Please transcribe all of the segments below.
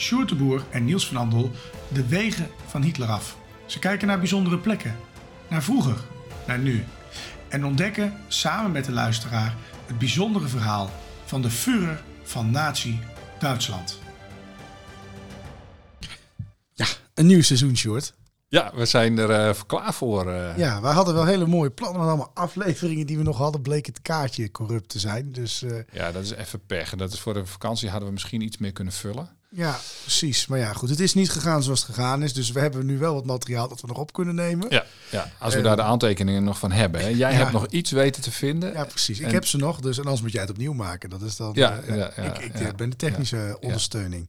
Sjoerd de Boer en Niels van Andel de wegen van Hitler af. Ze kijken naar bijzondere plekken, naar vroeger, naar nu. En ontdekken samen met de luisteraar het bijzondere verhaal van de Führer van Nazi-Duitsland. Ja, een nieuw seizoen, Short. Ja, we zijn er eh, klaar voor. eh. Ja, wij hadden wel hele mooie plannen met allemaal afleveringen die we nog hadden. Bleek het kaartje corrupt te zijn. Dus eh, Ja, dat is even pech. En dat is voor de vakantie hadden we misschien iets meer kunnen vullen. Ja, precies. Maar ja, goed, het is niet gegaan zoals het gegaan is. Dus we hebben nu wel wat materiaal dat we nog op kunnen nemen. Ja, ja als we Eh, daar de aantekeningen nog van hebben. Hè. Jij ja. hebt nog iets weten te vinden. Ja, precies. Ik heb ze nog, dus en anders moet jij het opnieuw maken. Dat is dan. Ja, eh, ja, ja, ik, ik ben de technische ondersteuning.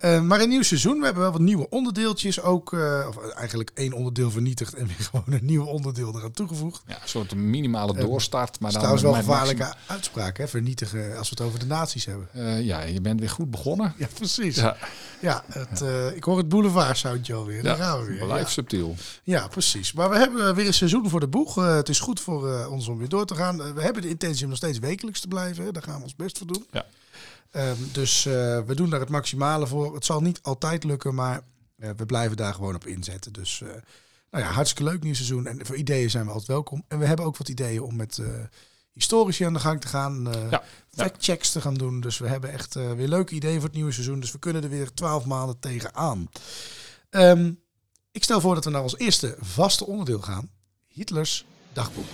Ja. Eh, maar een nieuw seizoen. We hebben wel wat nieuwe onderdeeltjes ook. eh, of eigenlijk één onderdeel vernietigd en weer gewoon een nieuw onderdeel eraan toegevoegd. Ja, een soort minimale doorstart. Maar Dat is dan trouwens wel een gevaarlijke uitspraak, hè? Vernietigen als we het over de nazi's hebben. Eh, ja, je bent weer goed begonnen. Ja, precies. Ja, Ja, het, eh, ik hoor het boulevard soundje alweer. Daar gaan we weer. blijf Ja. subtiel. Ja, precies. Maar we hebben weer een seizoen voor de boeg. Eh, het is goed voor eh, ons om weer door te gaan. Eh, we hebben de intentie om nog steeds wekelijks te blijven. Daar gaan we ons best voor doen. Ja. Ehm, dus eh, we doen daar het maximale voor. Het zal niet altijd lukken, maar eh, we blijven daar gewoon op inzetten. Dus eh, nou ja, hartstikke leuk nieuw seizoen. En voor ideeën zijn we altijd welkom. En we hebben ook wat ideeën om met historici aan de gang te gaan. Ja, ja. Factchecks te gaan doen. Dus we hebben echt weer leuke ideeën voor het nieuwe seizoen. Dus we kunnen er weer twaalf maanden tegenaan. Ehm ik stel voor dat we naar ons eerste vaste onderdeel gaan. Hitlers dagboek.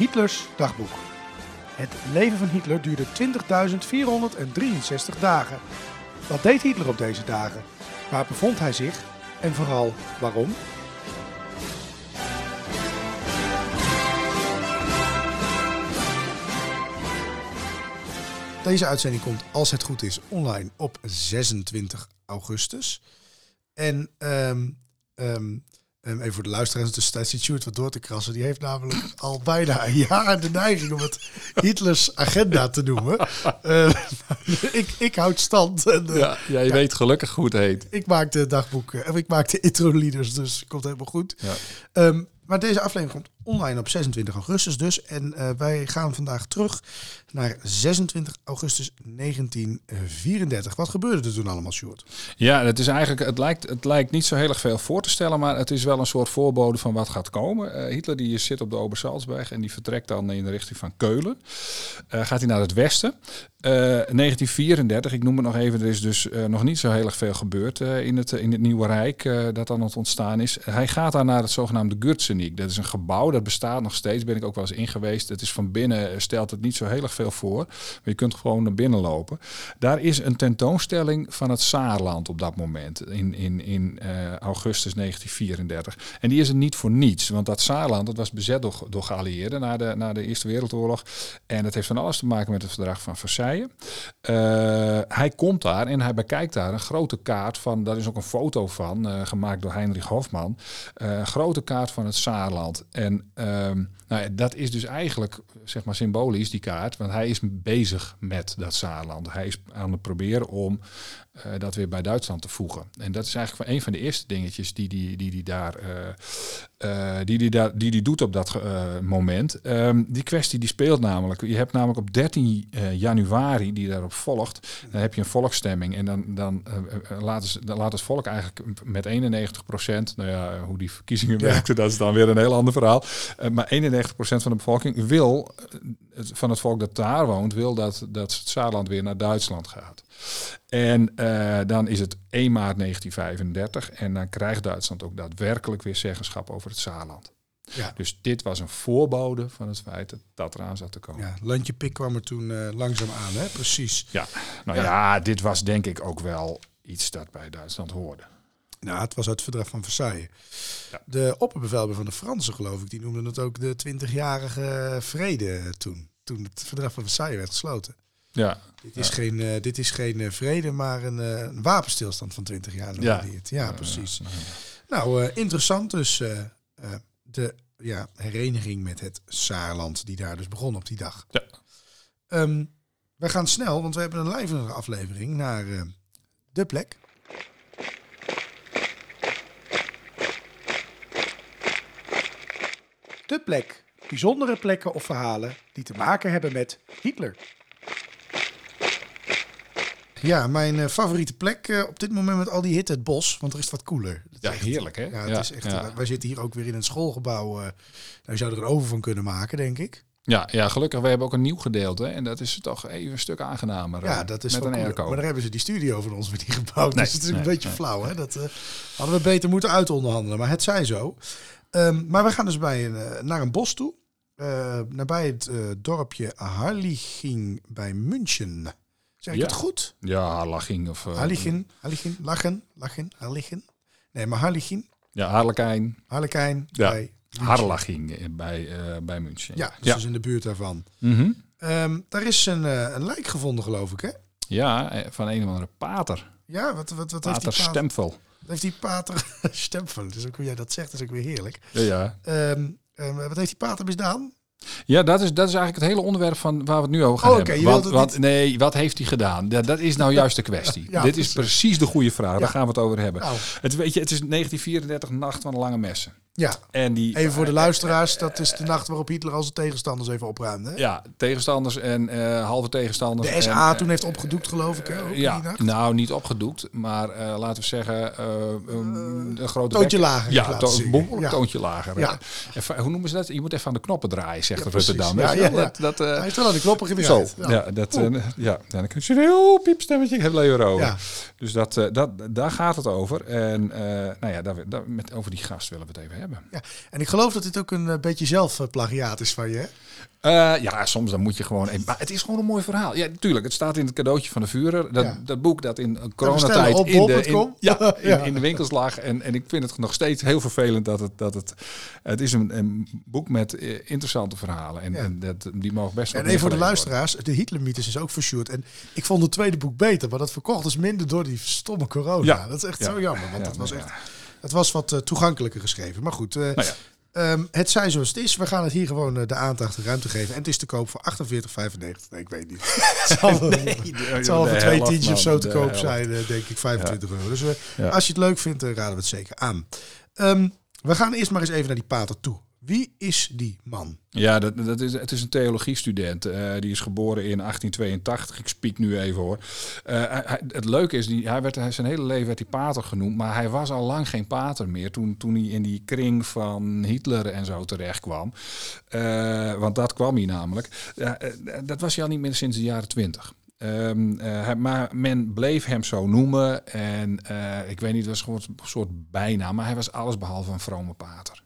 Hitlers dagboek. Het leven van Hitler duurde 20.463 dagen. Wat deed Hitler op deze dagen? Waar bevond hij zich? En vooral waarom? Deze uitzending komt, als het goed is, online op 26 augustus. En ehm, ehm, even voor de luisteraars in de tussentijd zit Sjoerd wat door te krassen. Die heeft namelijk al bijna een jaar de neiging om het Hitlers agenda te noemen. Eh, ik, ik houd stand. En, eh, Ja, jij ja. weet gelukkig hoe het heet. Ik maak de dagboeken, of ik maak de intro leaders, dus komt helemaal goed. Ja. Ehm, maar deze aflevering komt online op 26 augustus dus. En eh, wij gaan vandaag terug naar 26 augustus 1934. Wat gebeurde er toen allemaal, Sjoerd? Ja, het, is eigenlijk, het, lijkt, het lijkt niet zo heel erg veel voor te stellen, maar het is wel een soort voorbode van wat gaat komen. Eh, Hitler die zit op de Obersalzberg en die vertrekt dan in de richting van Keulen. Eh, gaat hij naar het westen. Eh, 1934, ik noem het nog even, er is dus nog niet zo heel erg veel gebeurd in, het, in het Nieuwe Rijk dat aan het ontstaan is. Hij gaat daar naar het zogenaamde Gürzenich. Dat is een gebouw, bestaat nog steeds, ben ik ook wel eens in geweest. Het is van binnen, eh, stelt het niet zo heel erg veel voor, maar je kunt gewoon naar binnen lopen. Daar is een tentoonstelling van het Saarland op dat moment, in, in, in eh, augustus 1934. En die is er niet voor niets, want dat Saarland dat was bezet door, door geallieerden na de, na de Eerste Wereldoorlog. En dat heeft van alles te maken met het verdrag van Versailles. Eh, hij komt daar en hij bekijkt daar een grote kaart van, daar is ook een foto van, gemaakt door Heinrich Hofman. Grote kaart van het Saarland. En ehm, nou, dat is dus eigenlijk, zeg maar symbolisch, die kaart, want hij is bezig met dat Saarland. Hij is aan het proberen om eh, dat weer bij Duitsland te voegen. En dat is eigenlijk van een van de eerste dingetjes die die, die, die daar eh, eh, die, die, daar, die die doet op dat moment. Ehm, die kwestie die speelt namelijk. Je hebt namelijk op 13 eh, januari die daarop volgt, dan heb je een volksstemming. En dan, dan, laten ze, dan laat het volk eigenlijk met 91 procent, nou ja, hoe die verkiezingen Ja. werkten, dat is dan weer een heel ander verhaal. Maar 91 procent van de bevolking wil, eh, het- van het volk dat daar woont, wil dat, dat het Saarland weer naar Duitsland gaat. En eh, dan is het 1 maart 1935 en dan krijgt Duitsland ook daadwerkelijk weer zeggenschap over het Saarland. Ja. Dus dit was een voorbode van het feit dat dat eraan zat te komen. Ja, landje pik kwam er toen eh, langzaam aan, hè? Precies. Ja, nou ja. dit was denk ik ook wel iets dat bij Duitsland hoorde. Nou, het was uit het verdrag van Versailles. Ja. De opperbevelhebber van de Fransen, geloof ik, die noemde het ook de 20-jarige vrede toen. Toen het verdrag van Versailles werd gesloten. Ja, Dit is geen, eh, dit is geen eh, vrede, maar een, eh, een wapenstilstand van 20 jaar. Ja. ja precies. Nou, interessant dus de ja, hereniging met het Saarland, die daar dus begon op die dag. Ja. Ehm, we gaan snel, want we hebben een lijvige aflevering naar de plek. De plek. Bijzondere plekken of verhalen die te maken hebben met Hitler. Ja, mijn eh, favoriete plek eh, op dit moment met al die hitte, het bos, want er is het wat koeler. Het Ja, echt- heerlijk hè? Ja, het is echt, ja. wij zitten hier ook weer in een schoolgebouw. eh daar zou er een oven van kunnen maken, denk ik. Ja, ja, gelukkig. We hebben ook een nieuw gedeelte. En dat is toch even een stuk aangenamer. Ja, eh, dat is Met wel een airco. Maar daar hebben ze die studio van ons weer niet gebouwd. Nee, dus het is nee, een beetje nee. flauw. Hè? Dat eh, hadden we beter moeten uitonderhandelen. Maar het zij zo. Ehm, maar we gaan dus bij een, eh, naar een bos toe. eh, nabij het eh, dorpje Harliching bij München. Zeg ik Ja. het goed? Ja, Harlaching of... eh, Harliching, Harliching, Lachen, Lachen, Harliching. Nee, maar Harliching, Ja, Harlekijn. Harlekijn Ja. bij. Harlaching bij, bij München. Ja, dus ja. in de buurt daarvan. Mhm. Ehm, daar is een, een lijk gevonden, geloof ik, hè? ja van een of andere pater. Ja, wat, wat, wat heeft Pater die pater? Stempel. Wat heeft die pater Stempel? Dus ook hoe jij dat zegt, is ook weer heerlijk. Ja, ja. Ehm, ehm, wat heeft die pater misdaan? Ja, dat is, dat is eigenlijk het hele onderwerp van waar we het nu over gaan Oh, hebben. want, niet- nee, wat heeft hij gedaan? Dat, dat is nou juist de kwestie. Ja, Dit is precies de goede vraag. Ja. Daar gaan we het over hebben. Nou, Het, weet je, het is 1934, Nacht van de Lange Messen. ja. En die, Even voor de luisteraars, dat is de nacht waarop Hitler al zijn tegenstanders even opruimde. hè? Ja, tegenstanders en eh, halve tegenstanders. De en, SA eh, toen heeft opgedoekt, geloof ik. Hè, ook Ja, nou niet opgedoekt, maar eh, laten we zeggen eh, um, een grote toontje bek- lager Ja, to zingen. behoorlijk Ja. toontje lager. Ja. Eh, even- hoe noemen ze dat? Je moet even aan de knoppen draaien, zegt Ja, dan. Ja, ja. Dat, dat, eh, Hij heeft wel aan de knoppen zo, ja, dat, eh, ja, dan kun je een heel piepstemmetje, leuk over. Ja. Dus dat, eh, dat, daar gaat het over. En eh, nou ja, daar, daar, met, over die gast willen we het even hebben. Ja. En ik geloof dat dit ook een beetje zelfplagiaat is van je. hè? Eh, ja, soms dan moet je gewoon. even- Maar het is gewoon een mooi verhaal. Ja, natuurlijk. Het staat in het cadeautje van de Vurer. Dat, Ja. dat boek dat in bestellen coronatijd op in, de, in, bol.com. ja, in, Ja. in de winkels lag. En, en ik vind het nog steeds heel vervelend dat het. Dat het, het is een, een boek met eh, interessante verhalen. En, en dat, die mogen best wel En even voor de luisteraars, de Hitler-mythes is ook versjoerd. En ik vond het tweede boek beter, maar dat verkocht dus minder door die stomme corona. Dat is echt zo jammer, want dat was echt... Het was wat eh, toegankelijker geschreven. Maar goed, eh, Nou ja. Ehm, het zij zoals het is. We gaan het hier gewoon eh, de aandacht en ruimte geven. En het is te koop voor 48,95. Nee, ik weet niet. het zal voor twee tientjes of zo te koop zijn, eh, denk ik 25 euro. Dus eh, Ja. als je het leuk vindt, raden we het zeker aan. Ehm, we gaan eerst maar eens even naar die pater toe. Wie is die man? Ja, dat, dat is, het is een theologiestudent. eh die is geboren in 1882. Ik spiek nu even hoor. Eh, het leuke is, die, hij werd, zijn hele leven werd hij pater genoemd. Maar hij was al lang geen pater meer. Toen, toen hij in die kring van Hitler en zo terecht kwam. Eh, want dat kwam hij namelijk. Dat was hij al niet meer sinds de jaren twintig. Ehm, eh, maar men bleef hem zo noemen. En ik weet niet, het was gewoon een soort bijnaam. Maar hij was alles behalve een vrome pater.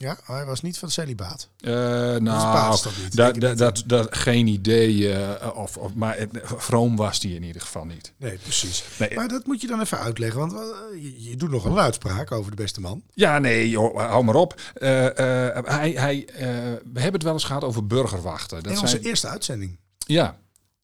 Ja, hij was niet van celibaat. Eh, paas nou, dat niet? dat, dat, niet. dat, dat- geen idee. eh, of, of, maar het, vroom was die in ieder geval niet. Nee, precies. Nee. Maar dat moet je dan even uitleggen. Want eh, je, je doet nog een uitspraak over de beste man. Ja, nee, joh, hou maar op. Eh, eh, hij, hij, eh, we hebben het wel eens gehad over burgerwachten. Dat in onze zijn, eerste uitzending. ja,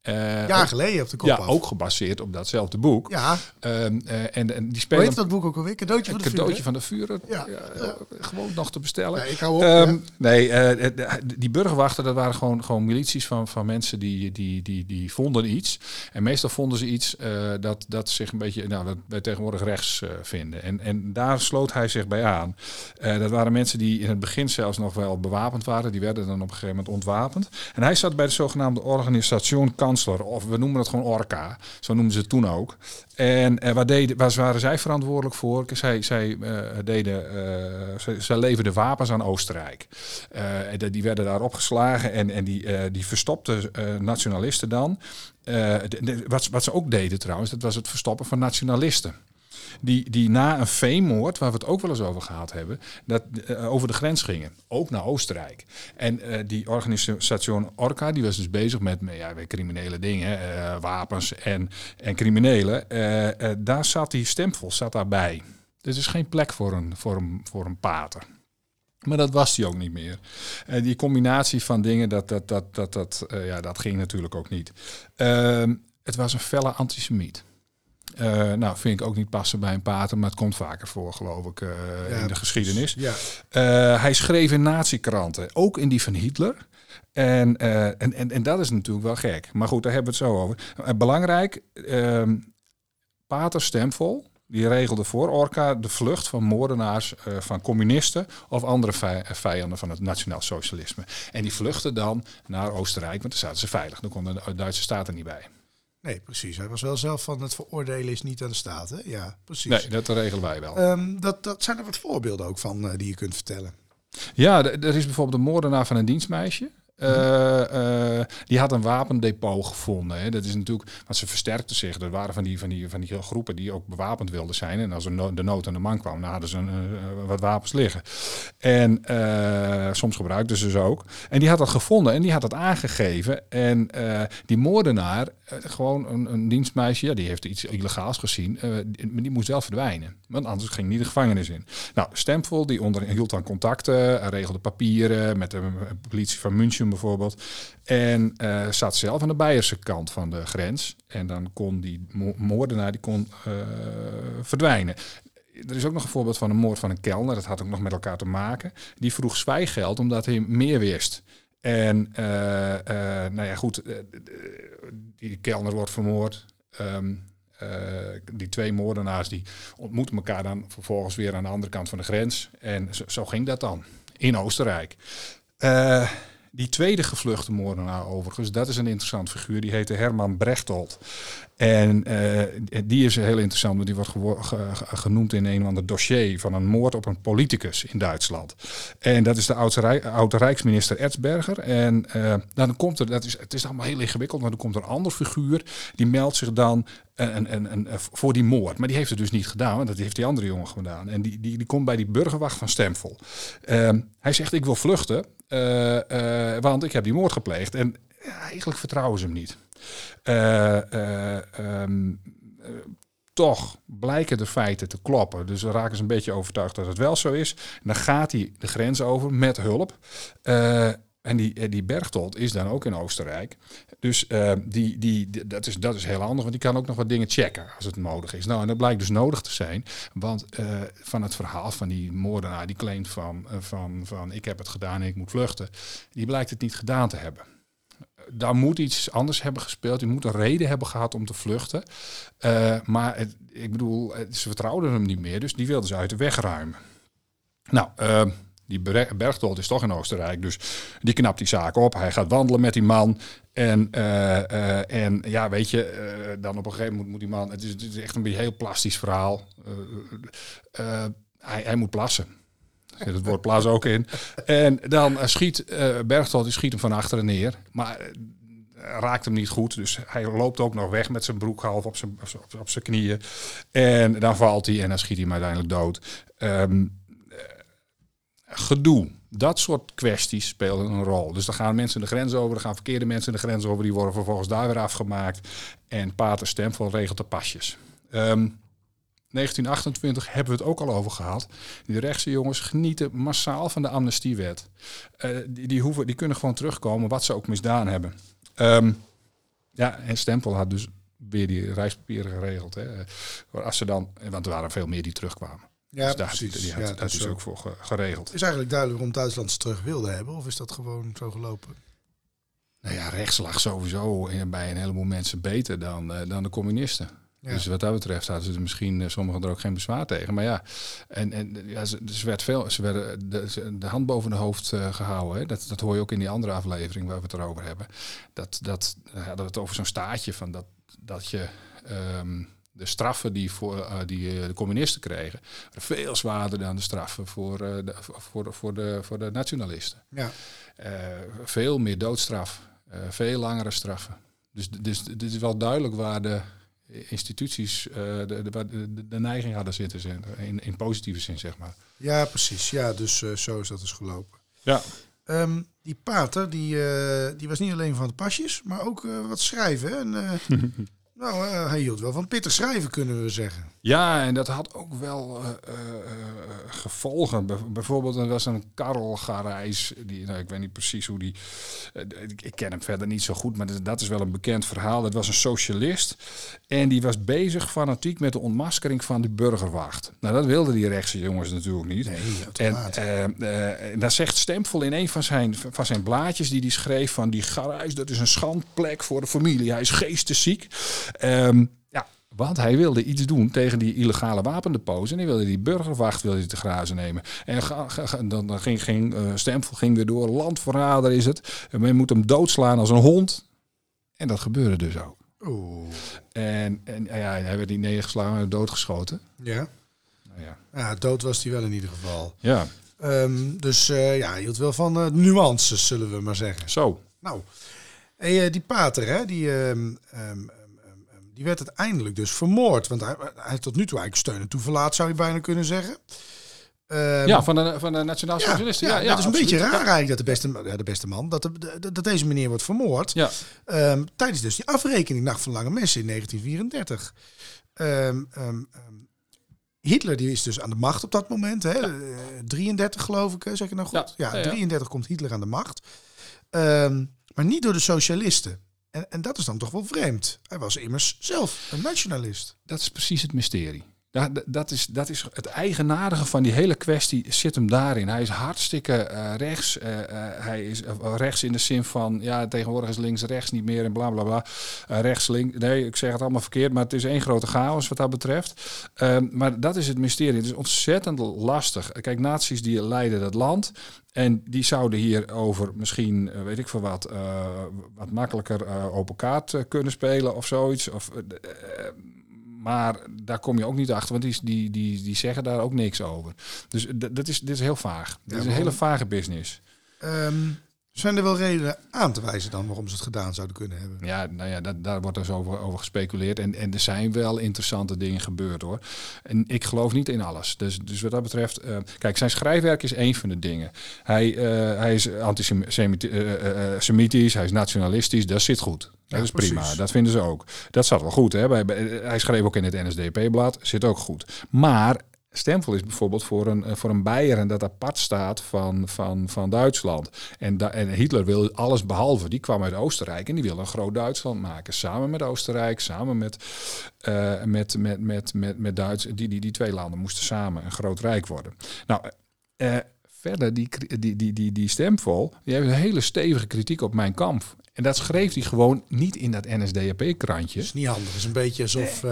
Eh, Jaar geleden op de kop ja, af. ook gebaseerd op datzelfde boek. Ja, Ehm, eh, en, en die hoe spelen heet dat boek ook alweer? Cadeautje een van de cadeautje vuur, van de vuren. Ja, eh, Gewoon nog te bestellen. Ja, ik hou op, Ehm, ja. Nee, eh, eh, de- die burgerwachten, dat waren gewoon, gewoon milities van, van mensen die, die, die, die vonden iets. En meestal vonden ze iets dat, dat zich een beetje, nou, wat wij tegenwoordig rechts vinden. En, en daar sloot hij zich bij aan. Dat waren mensen die in het begin zelfs nog wel bewapend waren. Die werden dan op een gegeven moment ontwapend. En hij zat bij de zogenaamde Organisation of we noemen het gewoon Orca. Zo noemden ze het toen ook. En uh, waar, deden, waar waren zij verantwoordelijk voor? Zij, zij, uh, deden, uh, zij, zij leverden wapens aan Oostenrijk. die werden daar opgeslagen en, en die, die verstopten nationalisten dan. Wat, wat ze ook deden trouwens, dat was het verstoppen van nationalisten die, die na een veemoord, waar we het ook wel eens over gehad hebben, dat, uh, over de grens gingen. Ook naar Oostenrijk. En uh, die organisatie Orca, die was dus bezig met ja, criminele dingen, uh, wapens en, en criminelen. daar zat die stempel zat daarbij. Dus er is geen plek voor een, voor een, voor een pater. Maar dat was hij ook niet meer. Die combinatie van dingen, dat, dat, dat, dat, dat, ja, dat ging natuurlijk ook niet. Uh, het was een felle antisemiet. Uh, nou, vind ik ook niet passen bij een pater, maar het komt vaker voor, geloof ik, uh, ja, in de geschiedenis. Ja. Uh, hij schreef in nazi-kranten, ook in die van Hitler. En, en, en, en dat is natuurlijk wel gek. Maar goed, daar hebben we het zo over. belangrijk, ehm, pater Stemvol, die regelde voor Orca de vlucht van moordenaars, van communisten of andere vijanden van het nationaal socialisme. En die vluchten dan naar Oostenrijk, want daar zaten ze veilig. Dan kon de Duitse staat er niet bij. Nee, precies. Hij was wel zelf van het veroordelen is niet aan de staat. Hè? Ja, precies. Nee, dat regelen wij wel. Um, dat, dat zijn er wat voorbeelden ook van uh, die je kunt vertellen. Ja, er is bijvoorbeeld een moordenaar van een dienstmeisje. Uh, uh, die had een wapendepot gevonden. Hè. Dat is natuurlijk, want ze versterkten zich. Er waren van die, van, die, van die groepen die ook bewapend wilden zijn. En als er no de nood aan de man kwam, dan hadden ze een, uh, wat wapens liggen. En soms gebruikten ze ze ook. En die had dat gevonden en die had dat aangegeven. En die moordenaar, gewoon een, een, dienstmeisje, ja, die heeft iets illegaals gezien. die, die moest zelf verdwijnen. Want anders ging niet de gevangenis in. Nou, Stempel, die onderhield dan contacten, regelde papieren met de politie van München bijvoorbeeld. En uh, zat zelf aan de Beierse kant van de grens. En dan kon die moordenaar die kon, verdwijnen. Er is ook nog een voorbeeld van een moord van een kelner. Dat had ook nog met elkaar te maken. Die vroeg zwijgeld omdat hij meer wist. En nou ja, goed, die kelner wordt vermoord. Um, die twee moordenaars die ontmoeten elkaar dan vervolgens weer aan de andere kant van de grens. En zo, zo ging dat dan in Oostenrijk. Uh, die tweede gevluchte moordenaar overigens, dat is een interessant figuur. Die heette Herman Brechtold. En uh, die is heel interessant, want die wordt genoemd in een of ander dossier van een moord op een politicus in Duitsland. En dat is de oude, oude Rijksminister Erzberger. En uh, dan komt er, dat is, het is allemaal heel ingewikkeld, maar dan komt er een ander figuur, die meldt zich dan en, voor die moord. Maar die heeft het dus niet gedaan, want dat heeft die andere jongen gedaan. En die, die, die komt bij die burgerwacht van Stemvol. Uh, hij zegt, ik wil vluchten, uh, uh, want ik heb die moord gepleegd. En eigenlijk vertrouwen ze hem niet. Um, toch blijken de feiten te kloppen. Dus we raken ze een beetje overtuigd dat het wel zo is. dan gaat hij de grens over met hulp. En die, eh, die is dan ook in Oostenrijk. Dus uh, die, die, dat, is, dat is heel handig, want die kan ook nog wat dingen checken als het nodig is. Nou, en dat blijkt dus nodig te zijn, want uh, van het verhaal van die moordenaar die claimt van, van, van ik heb het gedaan en ik moet vluchten, die blijkt het niet gedaan te hebben. Daar moet iets anders hebben gespeeld. Die moet een reden hebben gehad om te vluchten. maar ik bedoel, ze vertrouwden hem niet meer, dus die wilden ze uit de weg ruimen. Nou, die Bergtold is toch in Oostenrijk, dus die knapt die zaak op. Hij gaat wandelen met die man. En, uh, uh, en ja, weet je, uh, dan op een gegeven moment moet die man... Het is, echt een beetje heel plastisch verhaal. hij, hij moet plassen. Er zit het woord plassen ook in. En dan schiet Bergtold, die schiet hem van achteren neer. Maar raakt hem niet goed. Dus hij loopt ook nog weg met zijn broek half op zijn, op zijn knieën. En dan valt hij en dan schiet hij hem uiteindelijk dood. Um, gedoe. Dat soort kwesties spelen een rol. Dus dan gaan mensen de grens over, dan gaan verkeerde mensen de grens over, die worden vervolgens daar weer afgemaakt. En Pater Stempel regelt de pasjes. Um, 1928 hebben we het ook al over gehad. Die rechtse jongens genieten massaal van de amnestiewet. Uh, die, die, hoeven, die kunnen gewoon terugkomen wat ze ook misdaan hebben. Um, ja, en Stempel had dus weer die reispapieren geregeld. Hè. Als ze dan, want er waren veel meer die terugkwamen. Ja, dus precies. Die, had, dat is ook voor geregeld. Is eigenlijk duidelijk waarom Duitsland ze terug wilde hebben? Of is dat gewoon zo gelopen? Nou ja, rechts lag sowieso bij een heleboel mensen beter dan, uh, dan de communisten. Ja. Dus wat dat betreft hadden ze er misschien eh, sommigen er ook geen bezwaar tegen. Maar ja, en, en ja, ze, ze werd veel, ze werden de, de hand boven de hoofd eh, gehouden. Hè. Dat, dat hoor je ook in die andere aflevering waar we het erover hebben. Dat, dat eh, hadden we het over zo'n staatje van dat, dat je ehm, de straffen die, voor, eh, die eh, de communisten kregen, waren veel zwaarder dan de straffen voor, eh, de, voor, voor, de, voor de nationalisten. Ja. Veel meer doodstraf, veel langere straffen. Dus, dus dit is wel duidelijk waar de instituties de, de, de, neiging hadden zitten zijn, in, in positieve zin, zeg maar. ja, precies. Ja, dus zo is dat dus gelopen. Ja, Ehm, die pater, die, die was niet alleen van de pasjes, maar ook wat schrijven. hè. En, nou, eh, hij hield wel van pittig schrijven, kunnen we zeggen. Ja, en dat had ook wel eh, eh, gevolgen. Bij- bijvoorbeeld, er was een Karel Garijs, die, nou, ik weet niet precies hoe die... ik, ik ken hem verder niet zo goed, maar dat, dat is wel een bekend verhaal. Dat was een socialist en die was bezig fanatiek met de ontmaskering van de burgerwacht. Nou, dat wilden die rechtse jongens natuurlijk niet. Nee, En en daar zegt Stempel in een van zijn, van zijn blaadjes die hij schreef van die Garijs, dat is een schandplek voor de familie. Hij is geestesziek. Ehm, ja, want hij wilde iets doen tegen die illegale wapendepots en hij wilde die burgerwacht wilde hij te grazen nemen. En ga, ga- ga- dan, ging, ging Stempel ging weer door, landverrader is het. En men moet hem doodslaan als een hond. En dat gebeurde dus ook. Oeh. En, en ja, hij werd niet neergeslagen, en doodgeschoten. Ja. Nou ja. ja, dood was hij wel in ieder geval. ja, Ehm, dus eh, ja, hij hield wel van eh, nuances, zullen we maar zeggen. zo. Nou, hey, die pater, hè, die, ehm, die werd uiteindelijk dus vermoord. Want hij, hij tot nu toe eigenlijk steun en toeverlaat, zou je bijna kunnen zeggen. Ehm, Ja, van de, van de Nationaal Socialisten. ja, Ja, ja, dat is een absoluut. beetje raar eigenlijk dat de beste, ja, de beste man, dat, de, dat deze meneer wordt vermoord. Ja, Ehm, tijdens dus die afrekening Nacht van Lange Messen in 1934. Ehm, Hitler die is dus aan de macht op dat moment. Hè? Eh, 33 geloof ik, zeg ik nou goed? Ja, Ja, ja, ja. 33 komt Hitler aan de macht. Maar niet door de socialisten. En, en dat is dan toch wel vreemd. Hij was immers zelf een nationalist. dat is precies het mysterie. Ja, d- dat, is, dat is het eigenaardige van die hele kwestie zit hem daarin. Hij is hartstikke eh, rechts. eh, eh, hij is rechts in de zin van, ja, tegenwoordig is links rechts niet meer en bla bla bla. Eh, rechts, links. Nee, ik zeg het allemaal verkeerd, maar het is één grote chaos wat dat betreft. Ehm, maar dat is het mysterie. Het is ontzettend lastig. Kijk, naties die leiden dat land. En die zouden hier over misschien, weet ik veel wat, wat makkelijker open kaart kunnen spelen of zoiets. Of, maar daar kom je ook niet achter, want die, die, die, die zeggen daar ook niks over. Dus dat is, dit is heel vaag. Dit is een hele vage business. Ehm, zijn er wel redenen aan te wijzen dan waarom ze het gedaan zouden kunnen hebben? Ja, nou ja, dat, daar wordt dus over, over gespeculeerd. En, en er zijn wel interessante dingen gebeurd hoor. En ik geloof niet in alles. Dus, dus wat dat betreft, eh, kijk, zijn schrijfwerk is één van de dingen. Hij, eh, hij is antisemitisch, hij is nationalistisch, dat zit goed. Dat is prima, dat vinden ze ook. Dat zat wel goed. Hè? Hij schreef ook in het NSDP-blad, zit ook goed. Maar Stempel is bijvoorbeeld voor een, eh, voor een Beieren dat apart staat van, van, van Duitsland. En, da, en Hitler wil alles behalve. Die kwam uit Oostenrijk en die wil een groot Duitsland maken. Samen met Oostenrijk, samen met, eh, met, met, met, met, met Duits. Die, die, die twee landen moesten samen een groot rijk worden. Nou, eh, verder, die, die, die, die, die Stempel, die heeft een hele stevige kritiek op mijn kamp. En dat schreef hij gewoon niet in dat NSDAP-krantje. Dat is niet handig. Het is een beetje alsof,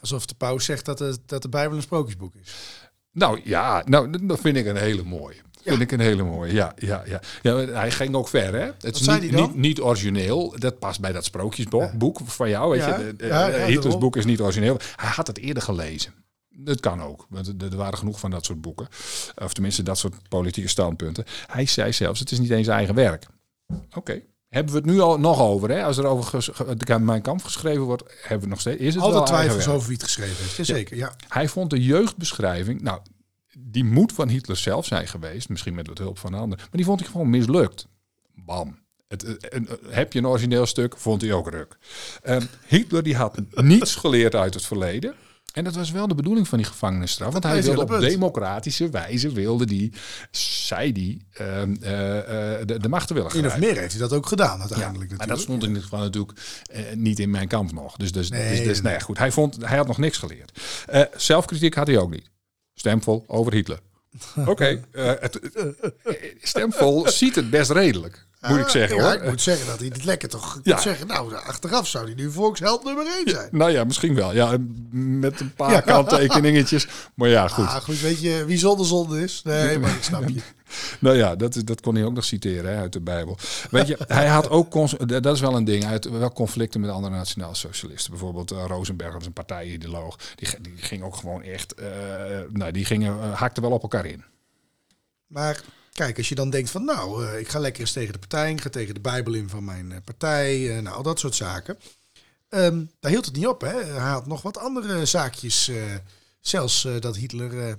alsof de paus zegt dat de, dat de Bijbel een sprookjesboek is. Nou ja, nou, dat- vind ik een hele mooie. Vind ik een hele mooie. Ja, ja, ja. ja hij ging ook ver, hè? Het is niet, niet, niet origineel. Dat past bij dat sprookjesboek van jou. Weet je? Hitlers boek is niet origineel. Hij had het eerder gelezen. Dat kan ook. Want er er waren genoeg van dat soort boeken. Of tenminste, dat soort politieke standpunten. Hij zei zelfs, het is niet eens eigen werk. Oké. Hebben we het nu al nog over? Hè? Als er over de Mijn Kamp geschreven wordt, hebben we nog steeds. Is het Altijd twijfels over wie het geschreven heeft. Jazeker, ja. Hij vond de jeugdbeschrijving, nou, die moet van Hitler zelf zijn geweest, misschien met wat hulp van anderen, maar die vond ik gewoon mislukt. Bam. Het, eh, een- eh, heb je een origineel stuk, vond hij ook ruk. Ehm, Hitler die had niets geleerd uit het verleden. En dat was wel de bedoeling van die gevangenisstraf. Want hij wilde op punt. democratische wijze, wilde die, zei die, ehm, eh, eh, de, de macht te willen In of meer heeft hij dat ook gedaan uiteindelijk Maar natuurlijk. dat stond in ieder geval natuurlijk eh, niet in mijn kamp nog. Dus, dus, Nee, dus, dus nee. ja, goed. Hij, vond, hij had nog niks geleerd. Zelfkritiek had hij ook niet. Stemvol over Hitler. Oké, Stemvol ziet het best redelijk. Moet ik zeggen ja, hoor. Ik moet zeggen dat hij het lekker toch Ja. moet zeggen. Nou, achteraf zou hij nu volksheld nummer 1 zijn. Nou ja, misschien wel. Ja, met een paar kanttekeningetjes. Maar ja, goed. Ah, goed, weet je wie zonder zonde is? Nee, maar ik snap je. Nou ja, dat, is- dat kon hij ook nog citeren hè, uit de Bijbel. Weet je, hij had ook, dat is wel een ding, hij had wel conflicten met andere nationaal socialisten. Bijvoorbeeld eh, Rosenberg, dat is een partijideoloog. Die, die ging ook gewoon echt, eh, nou, die gingen, eh, haakten wel op elkaar in. Maar kijk, als je dan denkt van nou, eh, ik ga lekker eens tegen de partij, ik ga tegen de Bijbel in van mijn eh, partij, eh, nou, al dat soort zaken. Ehm, daar hield het niet op, hè. Hij had nog wat andere zaakjes, zelfs dat Hitler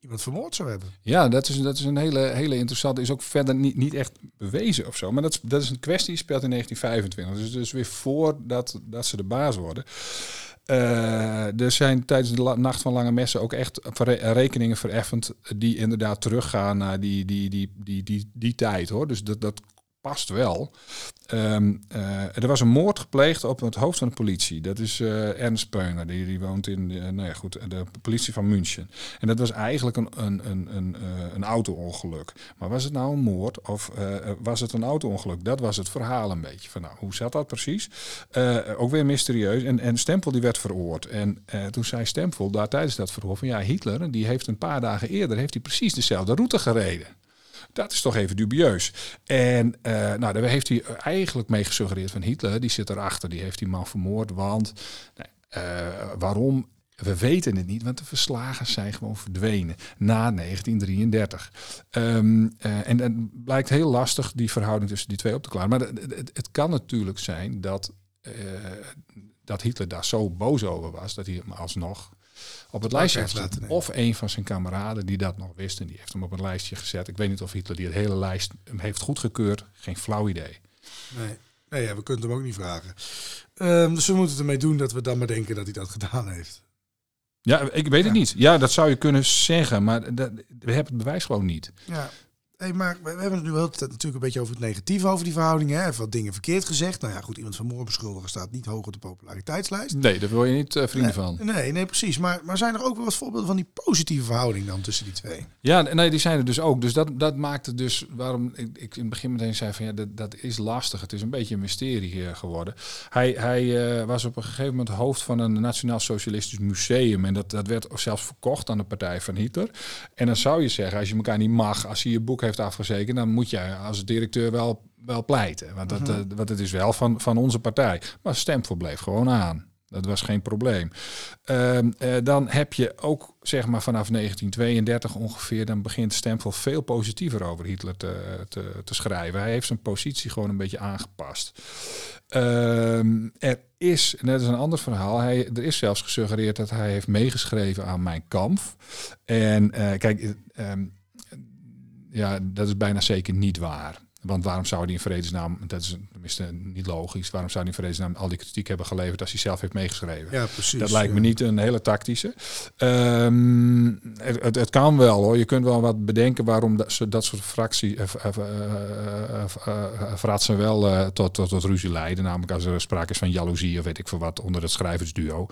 iemand vermoord zou hebben. Ja, dat is, dat is een hele, hele interessante, is ook verder niet, niet echt bewezen of zo. Maar dat is, dat is een kwestie speelt in 1925. Dus, dus weer voordat dat ze de baas worden. Eh, er zijn tijdens de Nacht van Lange Messen ook echt rekeningen vereffend die inderdaad teruggaan naar die, die, die, die, die, die tijd hoor. Dus dat, dat past wel. Ehm, eh, er was een moord gepleegd op het hoofd van de politie. Dat is eh, Ernst Peuner. Die, die woont in eh, nou ja, goed, de politie van München. En dat was eigenlijk een, een, een, een, een auto-ongeluk. Maar was het nou een moord of was het een auto-ongeluk? Dat was het verhaal een beetje. Van, nou, hoe zat dat precies? Ook weer mysterieus. En, en Stempel die werd veroord. En toen zei Stempel daar tijdens dat verhoor van... ja, Hitler die heeft een paar dagen eerder heeft hij precies dezelfde route gereden. Dat is toch even dubieus. En eh, nou, daar heeft hij eigenlijk mee gesuggereerd van Hitler, die zit erachter, die heeft die man vermoord. Want eh, waarom? We weten het niet, want de verslagen zijn gewoon verdwenen na 1933. Ehm, eh, en het blijkt heel lastig die verhouding tussen die twee op te klaren. Maar het, het, kan natuurlijk zijn dat, dat Hitler daar zo boos over was dat hij hem alsnog op het lijstje heeft laten nemen. Of een van zijn kameraden die dat nog wist en die heeft hem op een lijstje gezet. Ik weet niet of Hitler die het hele lijst hem heeft goedgekeurd. Geen flauw idee. Nee, nee ja, we kunnen hem ook niet vragen. Ehm, dus we moeten het ermee doen dat we dan maar denken dat hij dat gedaan heeft. Ja, ik weet het niet. Ja, dat zou je kunnen zeggen, maar dat, we hebben het bewijs gewoon niet. Ja. Hey, maar we hebben het nu wel natuurlijk een beetje over het negatieve over die verhouding. Hè? Even wat dingen verkeerd gezegd. Nou ja, goed, iemand van moord beschuldigen staat niet hoog op de populariteitslijst. Nee, daar wil je niet eh, vrienden van. Nee, nee, precies. Maar, maar zijn er ook wel wat voorbeelden van die positieve verhouding dan tussen die twee? Ja, nee, die zijn er dus ook. Dus dat, dat maakt het dus waarom ik, ik in het begin meteen zei van ja, dat, dat is lastig. Het is een beetje een mysterie eh, geworden. Hij, hij eh, was op een gegeven moment hoofd van een Nationaal Socialistisch Museum. En dat, dat werd zelfs verkocht aan de partij van Hitler. En dan zou je zeggen, als je elkaar niet mag, als hij je boek heeft afgezekerd, dan moet je als directeur wel, wel pleiten. Want, dat, want het is wel van, van onze partij. Maar Stempel bleef gewoon aan. Dat was geen probleem. Ehm, eh, dan heb je ook, zeg maar, vanaf 1932 ongeveer, dan begint Stempel veel positiever over Hitler te, te, te schrijven. Hij heeft zijn positie gewoon een beetje aangepast. Ehm, er is, en dat is een ander verhaal, hij, er is zelfs gesuggereerd dat hij heeft meegeschreven aan Mijn Kamp. En eh, kijk, ehm, ja, dat is bijna zeker niet waar. Want waarom zou hij in vredesnaam, dat is tenminste niet logisch, waarom zou hij in vredesnaam al die kritiek hebben geleverd als hij zelf heeft meegeschreven? Ja, precies. Dat lijkt me niet een hele tactische. Ehm, het, het, het kan wel hoor. Je kunt wel wat bedenken waarom dat, dat soort fractie, eh, eh, eh, eh, eh, wel tot, tot, tot ruzie leiden. Namelijk als er sprake is van jaloezie of weet ik veel wat onder het schrijversduo.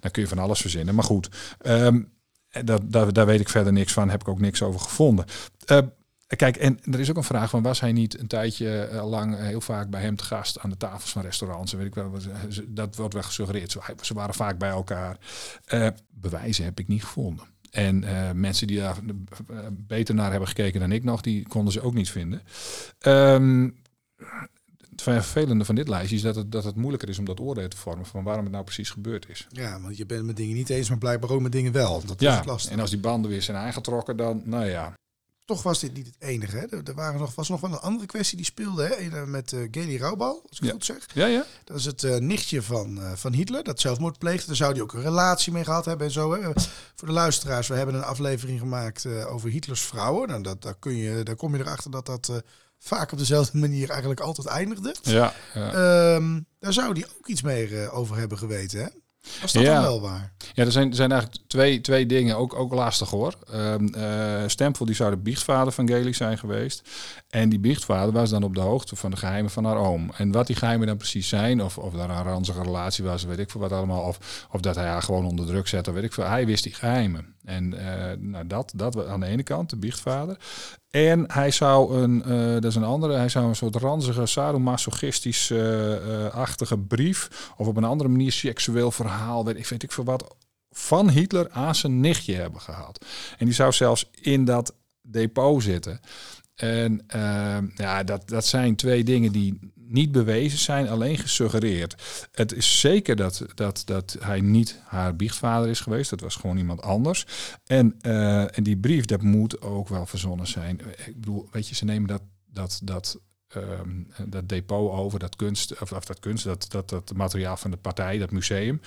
Dan kun je van alles verzinnen. Maar goed, ehm, dat, daar, daar weet ik verder niks van. Heb ik ook niks over gevonden. Kijk, en er is ook een vraag van was hij niet een tijdje eh, lang eh, heel vaak bij hem te gast aan de tafels van restaurants en weet ik wel. eh, Dat wordt wel gesuggereerd. Ze, waren vaak bij elkaar. Bewijzen heb ik niet gevonden. En mensen die daar beter naar hebben gekeken dan ik nog, die konden ze ook niet vinden. Ehm, het vervelende van dit lijstje is dat het, dat het moeilijker is om dat oordeel te vormen van waarom het nou precies gebeurd is. Ja, want je bent met dingen niet eens, maar blijkbaar ook met dingen wel. Dat is Ja, lastig. en als die banden weer zijn aangetrokken, dan, nou ja. Toch was dit niet het enige. Hè? Er, er waren nog, was nog wel een andere kwestie die speelde. Hè? Met uh, Geli Raubal, als ik Ja. goed zeg. Ja, ja. Dat is het eh, nichtje van, eh, van Hitler, dat zelfmoord pleegde. Daar zou hij ook een relatie mee gehad hebben en zo. Hè? Voor de luisteraars, we hebben een aflevering gemaakt over Hitlers vrouwen. Nou, dat, daar, kun je, daar kom je erachter dat dat vaak op dezelfde manier eigenlijk altijd eindigde. Ja, ja. Ehm, daar zou hij ook iets meer over hebben geweten. Hè? Was dat Ja. dan wel waar? Ja, er zijn, er zijn eigenlijk twee, twee dingen, ook, ook lastig hoor. Ehm eh, Stempel die zou de biechtvader van Gaelic zijn geweest. En die biechtvader was dan op de hoogte van de geheimen van haar oom. En wat die geheimen dan precies zijn, of, of daar een ranzige relatie was, weet ik veel wat allemaal. Of, of dat hij haar gewoon onder druk zette, weet ik veel. Hij wist die geheimen. En uh, nou, dat, dat aan de ene kant, de biechtvader. En hij zou een, uh, dat is een andere, hij zou een soort ranzige, sadomasochistisch-achtige brief, of op een andere manier seksueel verhaal, weet ik, weet ik veel wat, van Hitler aan zijn nichtje hebben gehaald. En die zou zelfs in dat depot zitten. En uh, ja, dat, dat zijn twee dingen die niet bewezen zijn, alleen gesuggereerd. Het is zeker dat, dat, dat hij niet haar biechtvader is geweest. Dat was gewoon iemand anders. En, uh, en die brief, dat moet ook wel verzonnen zijn. Ik bedoel, weet je, ze nemen dat, dat, dat Um, dat depot over, dat kunst, of, of dat kunst, dat, dat, dat materiaal van de partij, dat museum.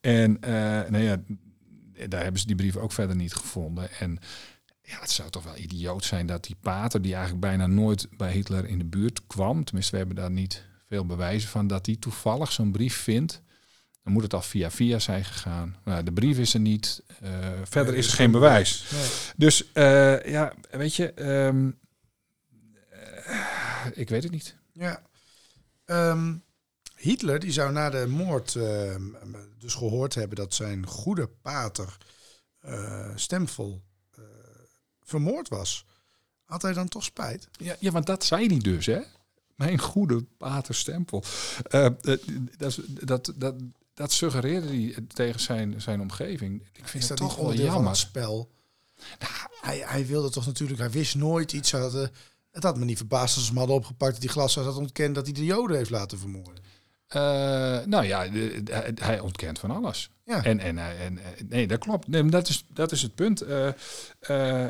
En uh, nou ja, daar hebben ze die brief ook verder niet gevonden. En ja, het zou toch wel idioot zijn dat die pater, die eigenlijk bijna nooit bij Hitler in de buurt kwam, tenminste, we hebben daar niet veel bewijzen van, dat die toevallig zo'n brief vindt. Dan moet het al via via zijn gegaan. Nou, de brief is er niet. Uh, verder is er geen bewijs. Nee. Dus uh, ja, weet je, um, uh, ik weet het niet. Ja. Um, Hitler die zou na de moord dus gehoord hebben dat zijn goede pater stemvol vermoord was. Had hij dan toch spijt? Ja, ja want dat zei hij dus, hè? Mijn goede pater Stempel. Uh, dat, dat, dat, dat suggereerde hij tegen zijn, zijn omgeving. Ik vind dat toch wel jammer. het spel? Nou, hij, hij wilde toch natuurlijk, hij wist nooit iets. Hadden, het had me niet verbaasd als ze hem hadden opgepakt dat die glas had ontkend dat hij de Joden heeft laten vermoorden. Uh, nou ja, de, de, hij ontkent van alles. Ja. En, en, en, nee, dat klopt. Nee, dat, is, dat is het punt. Uh, uh,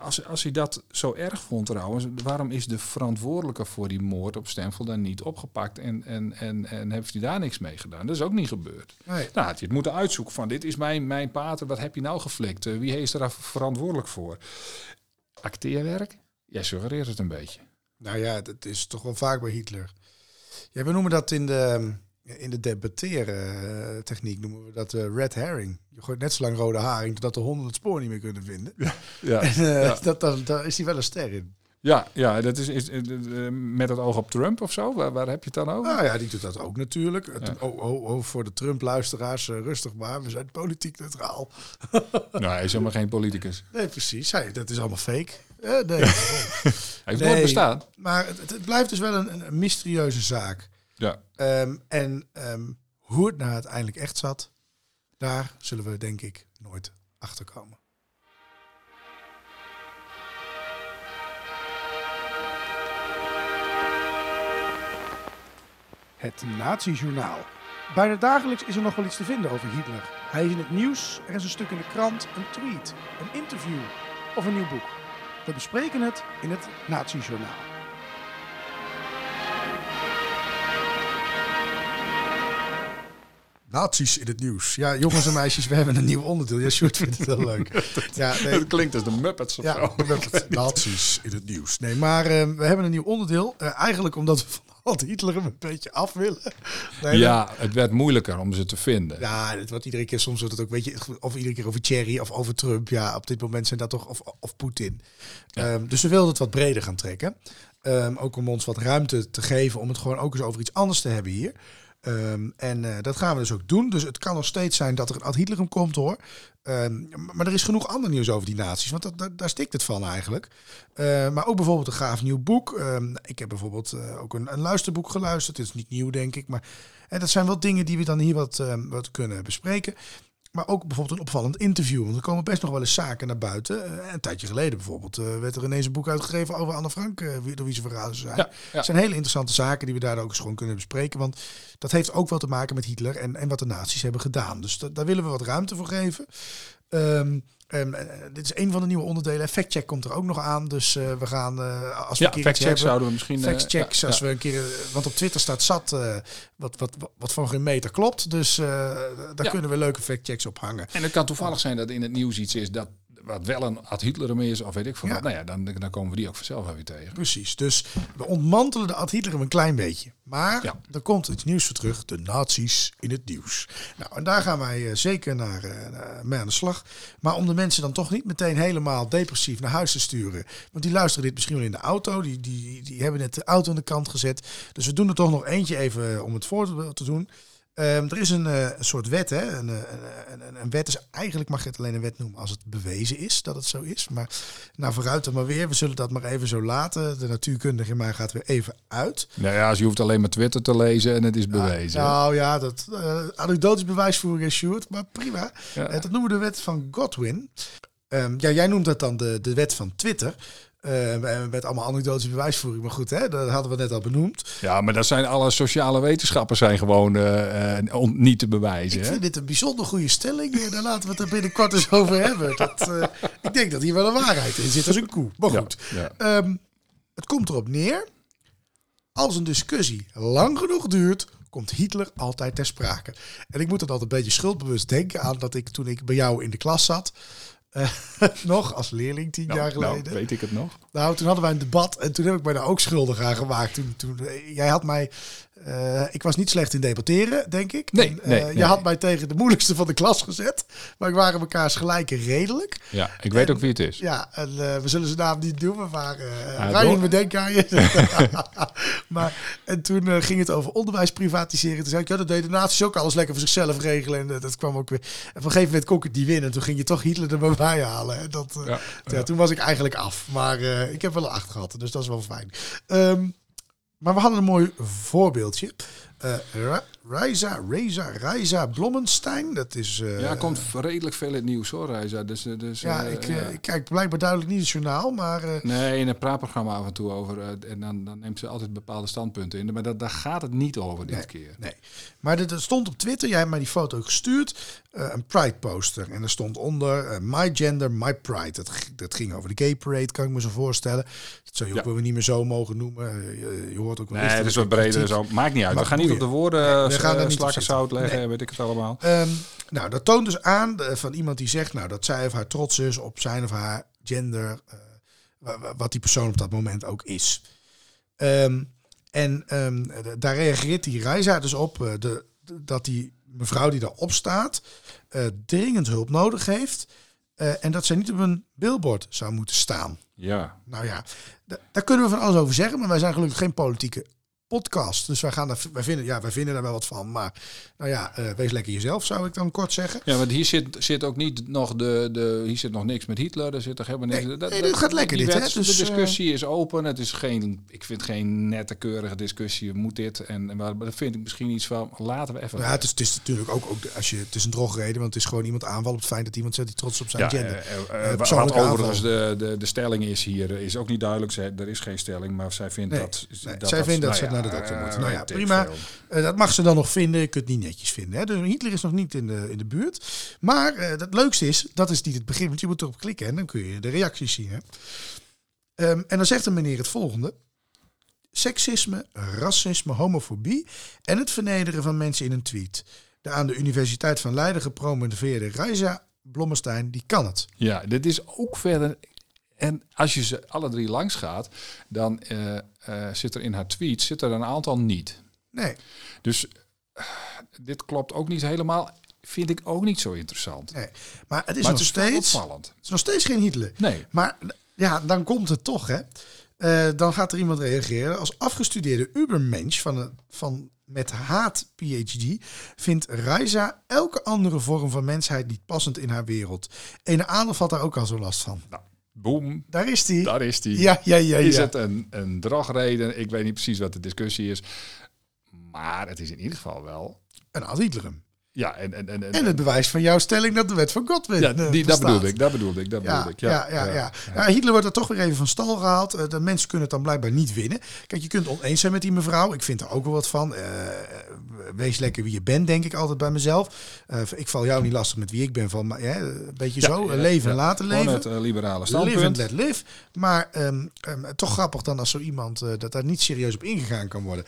als, als hij dat zo erg vond trouwens, waarom is de verantwoordelijke voor die moord op Stenvel dan niet opgepakt en, en, en, en heeft hij daar niks mee gedaan? Dat is ook niet gebeurd. Nee. Nou, had je het moeten uitzoeken van dit is mijn, mijn pater, wat heb je nou geflikt? wie is er verantwoordelijk voor? Acteerwerk? Jij suggereert het een beetje. Nou ja, dat is toch wel vaak bij Hitler. Ja, we noemen dat in de, in de debatteren techniek noemen we dat uh, red herring. Je gooit net zo lang rode haring totdat de honden het spoor niet meer kunnen vinden. Ja, ja, en, uh, ja. Dat, dat, daar is hij wel een ster in. Ja, ja dat is, is, is uh, met het oog op Trump of zo. Waar, waar heb je het dan over? Nou ja, die doet dat ook natuurlijk. Ja. Oh, oh, oh, voor de Trump-luistruggers, rustig maar. We zijn politiek neutraal. nou, hij is helemaal geen politicus. Nee, precies. Hij, dat is allemaal fake. nee. hij heeft nee, nooit bestaan. Maar het, het, blijft dus wel een, een mysterieuze zaak. Ja. Um, en um, hoe het nou uiteindelijk echt zat, daar zullen we denk ik nooit achter komen. Het Nazi-journaal. Bijna dagelijks is er nog wel iets te vinden over Hitler. Hij is in het nieuws, er is een stuk in de krant, een tweet, een interview of een nieuw boek. We bespreken het in het Nazi-journaal. Nazi's in het nieuws. Ja, jongens en meisjes, we hebben een nieuw onderdeel. Ja, Sjoerd vindt het heel leuk. Ja, nee. Het klinkt als de Muppets of ja, zo. Muppets. Nazi's in het nieuws. Nee, maar uh, we hebben een nieuw onderdeel. Uh, eigenlijk omdat we Alt Hitler hem een beetje af willen. Nee, ja, dan... het werd moeilijker om ze te vinden. Ja, het wordt iedere keer, soms wordt het ook, weet je, of iedere keer over Thierry of over Trump. Ja, op dit moment zijn dat toch, of, of Poetin. Ja. Um, dus we wilden het wat breder gaan trekken. Um, ook om ons wat ruimte te geven om het gewoon ook eens over iets anders te hebben hier. Um, en uh, dat gaan we dus ook doen. Dus het kan nog steeds zijn dat er een ad Hitlerum komt hoor. Um, maar er is genoeg ander nieuws over die naties. Want dat, daar stikt het van eigenlijk. Uh, maar ook bijvoorbeeld een gaaf nieuw boek. Ik heb bijvoorbeeld uh, ook een, luisterboek geluisterd. Het is niet nieuw denk ik. Maar dat zijn wel dingen die we dan hier wat, wat kunnen bespreken. Maar ook bijvoorbeeld een opvallend interview. Want er komen best nog wel eens zaken naar buiten. Uh, een tijdje geleden bijvoorbeeld uh, werd er ineens een boek uitgegeven over Anne Frank. Uh, door wie ze verraden zijn. Ja, ja. Het zijn hele interessante zaken die we daar ook eens gewoon kunnen bespreken. Want dat heeft ook wel te maken met Hitler en, en wat de nazi's hebben gedaan. Dus da daar willen we wat ruimte voor geven. Um, Um, dit is een van de nieuwe onderdelen. Factcheck komt er ook nog aan. Dus uh, we gaan uh, als we ja, een keer factcheck zouden we misschien. Factcheck, ja, als ja. we een keer. Want op Twitter staat zat uh, wat, wat, wat van geen meter klopt. Dus daar kunnen we leuke factchecks op hangen. En het kan toevallig zijn dat in het nieuws iets is dat wat wel een ad Hitlerum is, of weet ik veel Ja. wat. Nou ja, dan, dan komen we die ook vanzelf weer tegen. Precies. Dus we ontmantelen de ad Hitlerum een klein beetje. Maar Ja. er komt iets nieuws voor terug. De nazi's in het nieuws. Nou, en daar gaan wij eh, zeker naar, eh, naar- mee aan de slag. Maar om de mensen dan toch niet meteen helemaal depressief naar huis te sturen. Want die luisteren dit misschien wel in de auto. Die, die, die hebben net de auto aan de kant gezet. Dus we doen er toch nog eentje even om het voor te- te doen. Ehm, er is een, eh, een soort wet, hè? Een, eh, een, een, een wet is eigenlijk mag je het alleen een wet noemen als het bewezen is dat het zo is. Maar nou vooruit dan maar weer. We zullen dat maar even zo laten. De natuurkundige in mij gaat weer even uit. Nou ja, als je hoeft alleen maar Twitter te lezen en het is bewezen. Nou ja, dat uh, anekdotisch bewijsvoering is Sjoerd, maar prima. Ja. Eh, dat noemen we de wet van Godwin. Ehm, ja, jij noemt dat dan de, de wet van Twitter. Eh, met allemaal anekdotische bewijsvoering. Maar goed, hè, dat hadden we net al benoemd. Ja, maar dat zijn alle sociale wetenschappen zijn gewoon on- niet te bewijzen. Ik hè? vind dit een bijzonder goede stelling. Eh, Daar laten we het er binnenkort eens over hebben. Dat, ik denk dat hier wel een waarheid in zit als een koe. Maar goed, ja. Ehm, het komt erop neer. Als een discussie lang genoeg duurt, komt Hitler altijd ter sprake. En ik moet dan altijd een beetje schuldbewust denken aan dat ik toen ik bij jou in de klas zat. Eh, nog als leerling tien Nou, jaar nou, geleden. weet ik het nog. Nou, toen hadden wij een debat en toen heb ik mij daar ook schuldig aan gemaakt. Toen, toen, eh, jij had mij, eh, ik was niet slecht in debatteren, denk ik. Nee, En, eh, nee, Je nee. had mij tegen de moeilijkste van de klas gezet, maar ik waren mekaars gelijke redelijk. Ja, ik weet ook wie het is. Ja, en eh, we zullen zijn naam niet noemen, maar Ryan, we denken aan je. maar, en toen ging het over onderwijs privatiseren. Toen zei ik, ja, dat deden de nazi's ook alles lekker voor zichzelf regelen. En dat kwam ook weer. En op een gegeven moment kon ik het niet winnen. En toen ging je toch Hitler er maar bij halen. En dat, Ja, ja, toen was ik eigenlijk af. Maar ik heb wel een acht gehad, dus dat is wel fijn. Ehm, maar we hadden een mooi voorbeeldje. Eh Ra- Reiza, Reza, Reiza Blommenstein. Dat is... eh, Ja, komt redelijk veel in het nieuws hoor, Reiza. Dus, eh, dus, ja, eh, ik, ja. eh, ik kijk blijkbaar duidelijk niet het journaal, maar... eh, Nee, in het praatprogramma af en toe over. eh, en dan, dan neemt ze altijd bepaalde standpunten in. Maar dat, daar gaat het niet over dit Nee, keer. Nee. Maar dit- er stond op Twitter, jij hebt mij die foto gestuurd, eh, een Pride poster. En er stond onder eh, My Gender, My Pride. Dat, dat ging over de Gay Parade, kan ik me zo voorstellen. Dat zou je ook wel niet meer zo mogen noemen. Eh, Je, je hoort ook wel Nee, het is dat wat breder zo. Maakt niet uit. Maar we gaan niet op de woorden Nee, we nee, gaan daar zitten. zout leggen, Nee. weet ik het allemaal. Ehm, nou, dat toont dus aan eh, van iemand die zegt nou, dat zij of haar trots is op zijn of haar gender, eh, wa- wa- wat die persoon op dat moment ook is. Ehm, en ehm, daar reageert die Reiza dus op eh, de, dat die mevrouw die daarop staat eh, dringend hulp nodig heeft eh, en dat zij niet op een billboard zou moeten staan. Ja. Nou ja, da- daar kunnen we van alles over zeggen, maar wij zijn gelukkig geen politieke podcast. Dus wij, gaan daar, wij, vinden, ja, wij vinden daar wel wat van. Maar nou ja, eh, wees lekker jezelf, zou ik dan kort zeggen. Ja, want hier zit, zit ook niet nog de, de. Hier zit nog niks met Hitler. Er zit toch helemaal niks. Nee, nee, dit gaat lekker dit, hè? Dus, de discussie is open. Het is geen. Ik vind geen nette, keurige discussie. Moet dit? En, en maar daar vind ik misschien iets van. Laten we even. Ja, het is, het is natuurlijk ook, ook als je, het is een drogreden, want het is gewoon iemand aanval op het feit dat iemand zegt die trots op zijn Ja, gender. eh, eh, Eh, eh, wat overigens de, de, de stelling is hier, eh, is ook niet duidelijk. Zij, er is geen stelling, maar zij vindt Nee, dat... nee, dat zij vindt dat nou ja, naar de dokter eh, moet. Nou ja, prima. Eh, dat mag ze dan nog vinden. Je kunt het niet netjes vinden. Hè? Dus Hitler is nog niet in de, in de buurt. Maar eh het leukste is, dat is niet het begin, want je moet erop klikken en dan kun je de reacties zien. Hè? Ehm, en dan zegt de meneer het volgende. Seksisme, racisme, homofobie en het vernederen van mensen in een tweet. De aan de Universiteit van Leiden gepromoveerde Reiza Blommestein, die kan het. Ja, dit is ook verder... En als je ze alle drie langs gaat, dan eh, eh, zit er in haar tweet zit er een aantal niet. Nee, Dus eh, dit klopt ook niet helemaal. Vind ik ook niet zo interessant. nee. maar het is maar nog het is steeds... opvallend. Het is nog steeds geen Hitler. Nee. Maar ja, dan komt het toch, hè. Dan gaat er iemand reageren. Als afgestudeerde ubermensch van, een, van met haat PhD... vindt Reiza elke andere vorm van mensheid niet passend in haar wereld. Ene Adolf had daar ook al zo last van. Nou, boem, Daar is die. daar is die. Ja, ja, ja. Is ja. het een, een drogreden? Ik weet niet precies wat de discussie is. Maar het is in ieder geval wel... En ad Hitlerem. Ja, en, en, en, En het bewijs van jouw stelling dat de wet van Godwin ja, eh, die, dat bedoelde ik, dat bedoelde ik, dat Ja, bedoelde ik. ja, ja, ja, ja. Hitler wordt er toch weer even van stal gehaald. Eh, De mensen kunnen het dan blijkbaar niet winnen. Kijk, je kunt oneens zijn met die mevrouw. Ik vind er ook wel wat van. Eh, wees lekker wie je bent, denk ik altijd bij mezelf. Ik val jou niet lastig met wie ik ben. Van, maar, ja, een beetje zo. leven en laten leven. het liberale Live and standpunt. let live. Maar ehm, ehm, toch grappig dan als zo iemand dat daar niet serieus op ingegaan kan worden.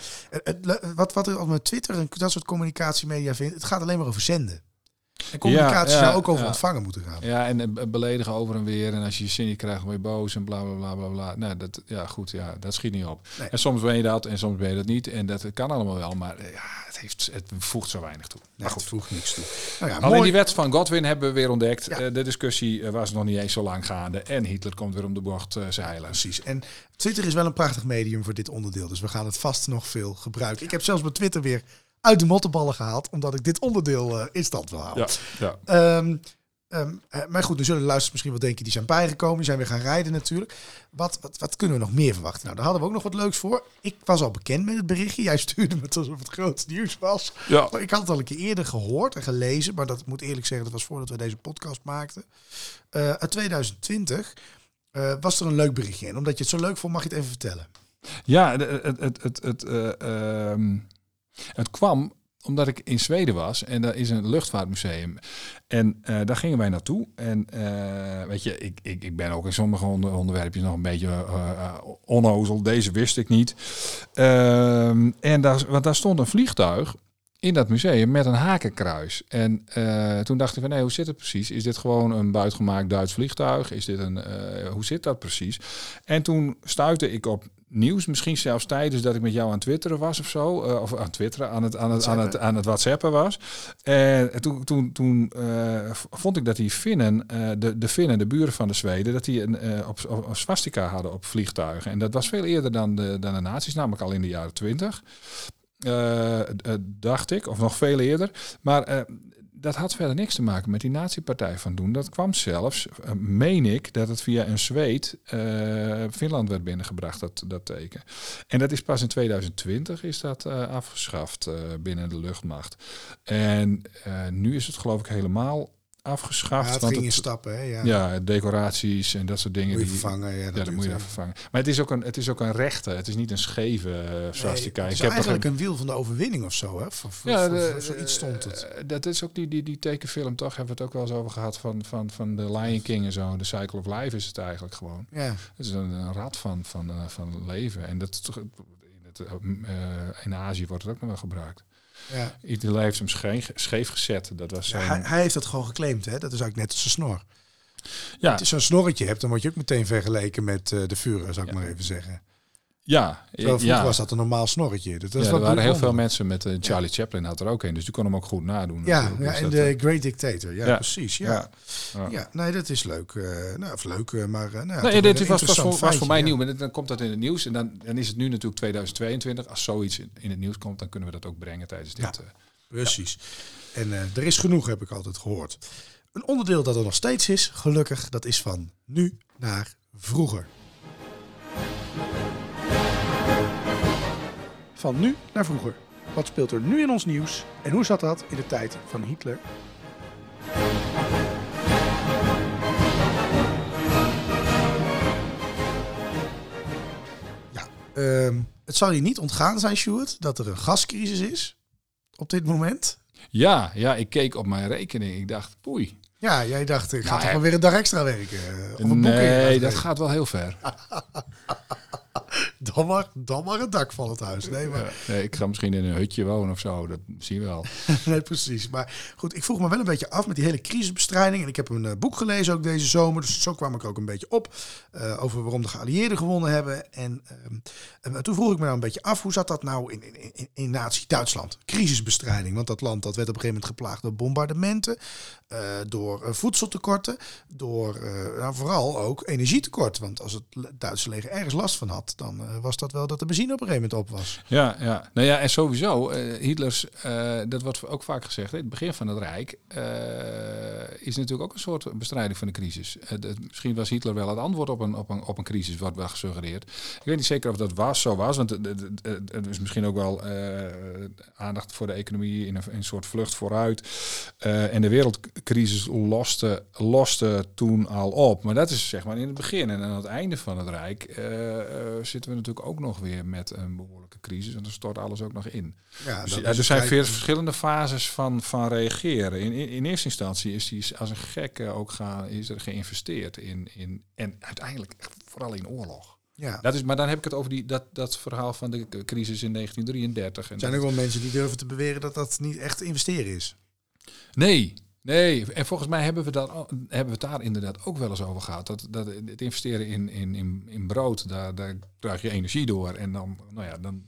Wat, wat ik op met Twitter en dat soort communicatiemedia vind, het gaat alleen maar over zenden. En communicatie Ja, zou ook over ja. ontvangen moeten gaan. Ja, en eh, beledigen over en weer. En als je je zin niet krijgt, ben je boos en bla bla bla bla bla. Nou, dat, ja, goed, ja, dat schiet niet op. Nee. En soms ben je dat en soms ben je dat niet. En dat kan allemaal wel, maar eh, ja, het, heeft, het voegt zo weinig toe. Maar goed, voegt niks toe. Nou ja, Alleen mooi. die wet van Godwin hebben we weer ontdekt. Eh, de discussie was nog niet eens zo lang gaande. En Hitler komt weer om de bocht zeilen. Precies. En Twitter is wel een prachtig medium voor dit onderdeel. Dus we gaan het vast nog veel gebruiken. Ik heb zelfs mijn Twitter weer uit de mottenballen gehaald, omdat ik dit onderdeel eh, in stand wil houden. Ja, ja. Ehm, ehm, eh, maar goed, nu zullen de luisteraars misschien wel denken, die zijn bijgekomen, die zijn weer gaan rijden natuurlijk. Wat, wat, wat kunnen we nog meer verwachten? Nou, daar hadden we ook nog wat leuks voor. Ik was al bekend met het berichtje. Jij stuurde me het alsof het groot nieuws was. Ja. Maar ik had het al een keer eerder gehoord en gelezen, maar dat moet eerlijk zeggen, dat was voordat we deze podcast maakten. Eh uit 2020 eh, was er een leuk berichtje in. Omdat je het zo leuk vond, mag je het even vertellen. Ja, het, het, het, het, eh, ehm, het kwam omdat ik in Zweden was en daar is een luchtvaartmuseum. En eh, daar gingen wij naartoe. En eh, weet je, ik, ik, ik ben ook in sommige onder, onderwerpjes nog een beetje eh, onnozel. Deze wist ik niet. Ehm, en daar, want daar stond een vliegtuig in dat museum met een hakenkruis. En toen dacht ik van nee, hoe zit het precies? Is dit gewoon een buitgemaakt Duits vliegtuig? Is dit een, hoe zit dat precies? En toen stuitte ik op nieuws, misschien zelfs tijdens dat ik met jou aan twitteren was of zo, eh, of aan twitteren, aan het, aan het, aan het, aan het WhatsAppen was. En toen, toen, toen eh, vond ik dat die Finnen, eh, de, de Finnen, de buren van de Zweden, dat die een op, op, op swastika hadden op vliegtuigen. En dat was veel eerder dan de, dan de nazi's, namelijk al in de jaren twintig. Dacht ik, of nog veel eerder. Maar dat had verder niks te maken met die nazi-partij van doen. Dat kwam zelfs, eh, meen ik, dat het via een Zweed eh, Finland werd binnengebracht, dat, dat teken. En dat is pas in 2020 is dat eh, afgeschaft binnen de luchtmacht. En nu is het geloof ik helemaal afgeschaft. Ja, het want ging in het- stappen, hè? Ja. ja, decoraties en dat soort dingen. Moet je vervangen. Ja, ja, dat moet je even. vervangen. Maar het is ook een, het is ook een rechte. Het is niet een scheve uh, swastika. Nee, het is Ik heb eigenlijk een- een wiel van de overwinning of zo, hè? Voor, voor, ja, voor- zoiets stond het. eh, dat is ook die, die, die tekenfilm, toch? Hebben we het ook wel eens over gehad van, van, van de Lion King en zo. De Cycle of Life is het eigenlijk gewoon. Ja. Het is een, een rad van, van, eh, van leven. En dat in, het, eh, in Azië wordt het ook nog wel gebruikt. Ja. Iedereen heeft hem scheef, scheef gezet. Dat was Ja, zo'n- hij, hij heeft dat gewoon geclaimd, hè? Dat is eigenlijk net als zijn snor. ja, Als je zo'n snorretje hebt, dan word je ook meteen vergeleken met eh, de Führer, zou ik maar even zeggen. Ja, was dat een normaal snorretje. Dat, is ja, wat er waren heel veel mensen met eh, Charlie Chaplin had er ook een, dus die kon hem ook goed nadoen. Ja, ja Dus en de eh, Great Dictator. Ja, precies. Ja. ja. Nee, dat is leuk. eh, nou, of leuk, maar... nou, Nee, dit was, was, voor, was voor mij nieuw, maar dan komt dat in het nieuws en dan, dan is het nu natuurlijk 2022. Als zoiets in, in het nieuws komt, dan kunnen we dat ook brengen tijdens dit. Ja. Precies. En er is genoeg, heb ik altijd gehoord. Een onderdeel dat er nog steeds is, gelukkig, dat is van nu naar vroeger. Van nu naar vroeger. Wat speelt er nu in ons nieuws en hoe zat dat in de tijd van Hitler? Ja, ehm, het zal je niet ontgaan zijn, Sjoerd, dat er een gascrisis is op dit moment. Ja, ja, ik keek op mijn rekening. Ik dacht, poei. Ja, jij dacht, ik ga Nou, toch wel weer een dag extra werken. eh, Of een boek Nee, dat gaat wel heel ver. Dan maar, dan maar het dak van het huis. Nee, maar, Ja, nee, ik ga misschien in een hutje wonen of zo. Dat zie je wel. nee, precies. Maar goed, ik vroeg me wel een beetje af met die hele crisisbestrijding. En ik heb een eh, boek gelezen ook deze zomer. Dus zo kwam ik ook een beetje op. eh, over waarom de geallieerden gewonnen hebben. En ehm, en toen vroeg ik me nou een beetje af. Hoe zat dat nou in, in, in, in nazi Duitsland? Crisisbestrijding. Want dat land dat werd op een gegeven moment geplaagd door bombardementen. eh, door voedseltekorten. Door nou, vooral ook energietekort. Want als het Duitse leger ergens last van had. Dan eh, was dat wel dat de benzine op een gegeven moment op was. Ja, ja. Nou ja, en sowieso, eh, Hitlers, eh, dat wordt ook vaak gezegd, hè, het begin van het Rijk is natuurlijk ook een soort bestrijding van de crisis. Misschien was Hitler wel het antwoord op een, op een, op een crisis, wordt wel gesuggereerd. Ik weet niet zeker of dat was, zo was, want het- is misschien ook wel aandacht voor de economie in een, in een soort vlucht vooruit. En de wereldcrisis loste, loste toen al op. Maar dat is zeg maar in het begin. En aan het einde van het Rijk zitten we natuurlijk ook nog weer met een behoorlijke crisis. En dan stort alles ook nog in. Ja, Dus er zijn veel verschillende fases van, van reageren. In, in, in eerste instantie is die als een gekke ook gaan, is er geïnvesteerd in, in. En uiteindelijk vooral in oorlog. Ja. Dat is, maar dan heb ik het over die, dat, dat verhaal van de crisis in 1933. En Er zijn ook wel mensen die durven te beweren dat dat niet echt investeren is. Nee, nee. En volgens mij hebben we, dat, al- hebben we het daar inderdaad ook wel eens over gehad. Dat, dat het investeren in, in, in, in brood, daar, daar krijg je energie door. En dan, nou ja, dan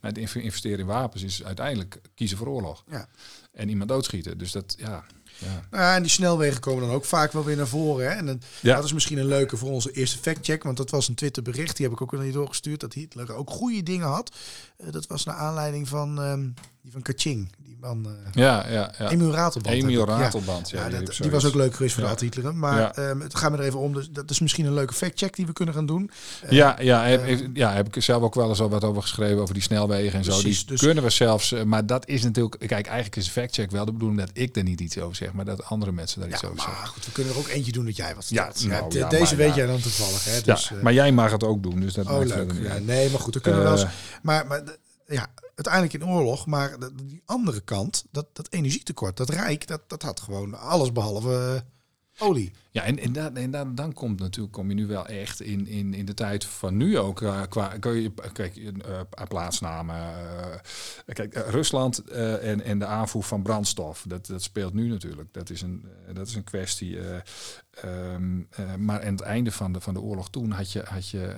met inv- investeren in wapens is uiteindelijk kiezen voor oorlog. Ja. En iemand doodschieten. Dus dat, ja. ja. Nou ja, en die snelwegen komen dan ook vaak wel weer naar voren. Hè? En dan, Ja. dat is misschien een leuke voor onze eerste factcheck. Want dat was een Twitterbericht. Die heb ik ook naar je doorgestuurd. Dat Hitler ook goede dingen had. Eh, dat was naar aanleiding van, ehm, die van Kaching. Die man... eh Ja, ja, ja. Emiel Ratelband. Emiel. Ja. Ratelband. Ja, Ja, die dat- die was ook leuk geweest voor Ja. de Hitler. Maar Ja. ehm, het gaat me er even om. Dus dat is misschien een leuke factcheck die we kunnen gaan doen. Ja, ja, heb, eh, heb- ja, heb ik zelf ook wel eens al wat over geschreven over die snelwegen en zo. Die dus- kunnen we zelfs, eh, maar dat is natuurlijk, kijk, eigenlijk is een factcheck wel de bedoeling dat ik er niet iets over zeg, maar dat andere mensen daar Ja, iets over zeggen. maar goed, we kunnen er ook eentje doen dat jij wat Ja, vertelt. nou, de- ja, deze weet ja. jij dan toevallig. Hè? Ja, Dus, eh, maar jij mag het ook doen, dus dat oh, leuk. Ja, nee, maar goed, dan kunnen we wel eens... Eh, Maar, maar ja, uiteindelijk in oorlog, maar de- die andere kant, dat, dat energietekort, dat rijk, dat, dat had gewoon alles behalve eh, olie. Ja, en, en, dan, en dan, dan komt natuurlijk, kom je nu wel echt in, in, in de tijd van nu ook. eh, qua, kun je, kijk, uh, plaatsnamen. kijk, Rusland en, en de aanvoer van brandstof, dat, dat speelt nu natuurlijk. Dat is een, dat is een kwestie. eh, ehm, eh, maar aan het einde van de, van de oorlog toen had je, had je,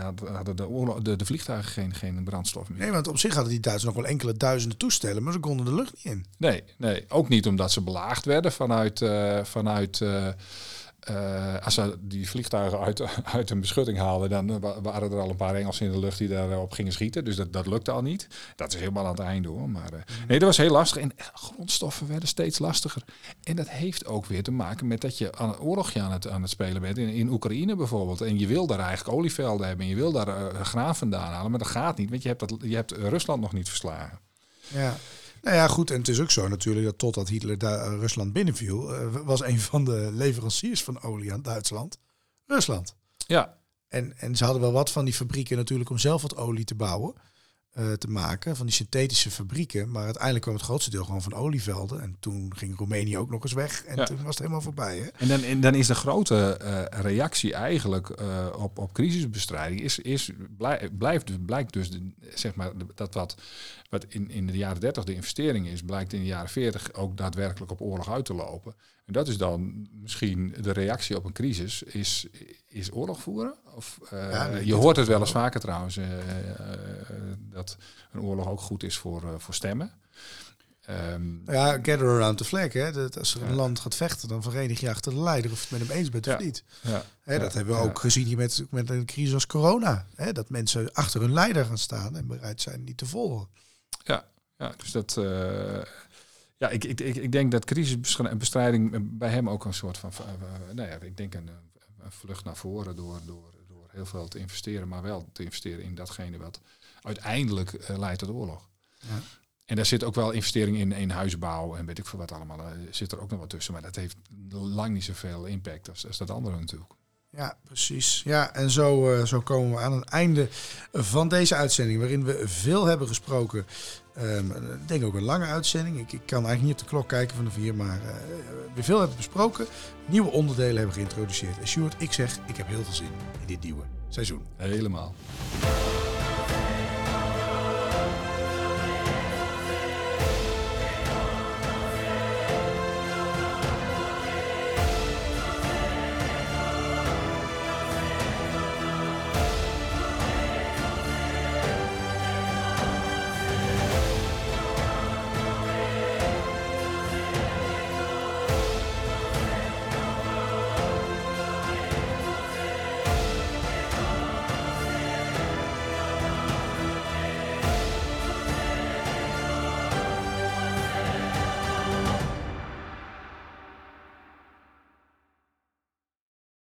had- hadden de, oorlog, de, de vliegtuigen geen, geen brandstof meer. Nee, want op zich hadden die Duitsers nog wel enkele duizenden toestellen, maar ze konden de lucht niet in. Nee, nee, ook niet omdat ze belaagd werden vanuit. vanuit eh, eh, als ze die vliegtuigen uit, uit een beschutting haalden, dan wa- waren er al een paar Engelsen in de lucht die daarop gingen schieten. Dus dat, dat lukte al niet. Dat is helemaal aan het einde hoor. Maar eh, nee, dat was heel lastig. En eh, grondstoffen werden steeds lastiger. En dat heeft ook weer te maken met dat je aan een oorlogje aan het, aan het spelen bent. In, in Oekraïne bijvoorbeeld. En je wil daar eigenlijk olievelden hebben. En je wil daar eh, graan vandaan halen. Maar dat gaat niet. Want je hebt, dat, je hebt Rusland nog niet verslagen. Ja. Nou ja, goed. En het is ook zo natuurlijk dat totdat Hitler daar, eh, Rusland binnenviel, eh, was een van de leveranciers van olie aan Duitsland Rusland. Ja, En, en ze hadden wel wat van die fabrieken natuurlijk om zelf wat olie te bouwen, eh, te maken, van die synthetische fabrieken. Maar uiteindelijk kwam het grootste deel gewoon van olievelden. En toen ging Roemenië ook nog eens weg en Ja. toen was het helemaal voorbij. Hè? En dan, en dan is de grote eh, reactie eigenlijk eh, op, op crisisbestrijding is, is blij, blijft, blijkt dus de- zeg maar dat wat, wat in, in de jaren 30 de investering is, blijkt in de jaren 40 ook daadwerkelijk op oorlog uit te lopen. En dat is dan misschien de reactie op een crisis, is, is oorlog voeren? Of, eh, Ja, je hoort het wel eens vaker trouwens, eh, eh, dat een oorlog ook goed is voor, voor stemmen. Nou ja, gather around the flag. Hè? Dat als er een Ja. land gaat vechten, dan verenig je achter de leider of het met hem eens bent Ja. of niet. ja. Hè, dat hebben we ook gezien hier met, met een crisis als corona. Hè? Dat mensen achter hun leider gaan staan en bereid zijn die te volgen. Ja, ja dus dat. Ja, ik, ik, ik, denk dat crisisbestrijding bij hem ook een soort van. eh, nou ja, ik denk een, een vlucht naar voren door, door, door heel veel te investeren, maar wel te investeren in datgene wat uiteindelijk eh, leidt tot oorlog. Ja. En daar zit ook wel investering in, in huisbouw en weet ik veel wat allemaal. eh, zit er ook nog wat tussen, maar dat heeft lang niet zoveel impact als, als dat andere natuurlijk. Ja, precies. Ja, en zo, eh, zo komen we aan het einde van deze uitzending, waarin we veel hebben gesproken. Ehm, ik denk ook een lange uitzending. Ik, ik, kan eigenlijk niet op de klok kijken van de vier, maar uh, we veel hebben besproken. Nieuwe onderdelen hebben geïntroduceerd. En Stuart, ik zeg, ik heb heel veel zin in dit nieuwe seizoen. Helemaal.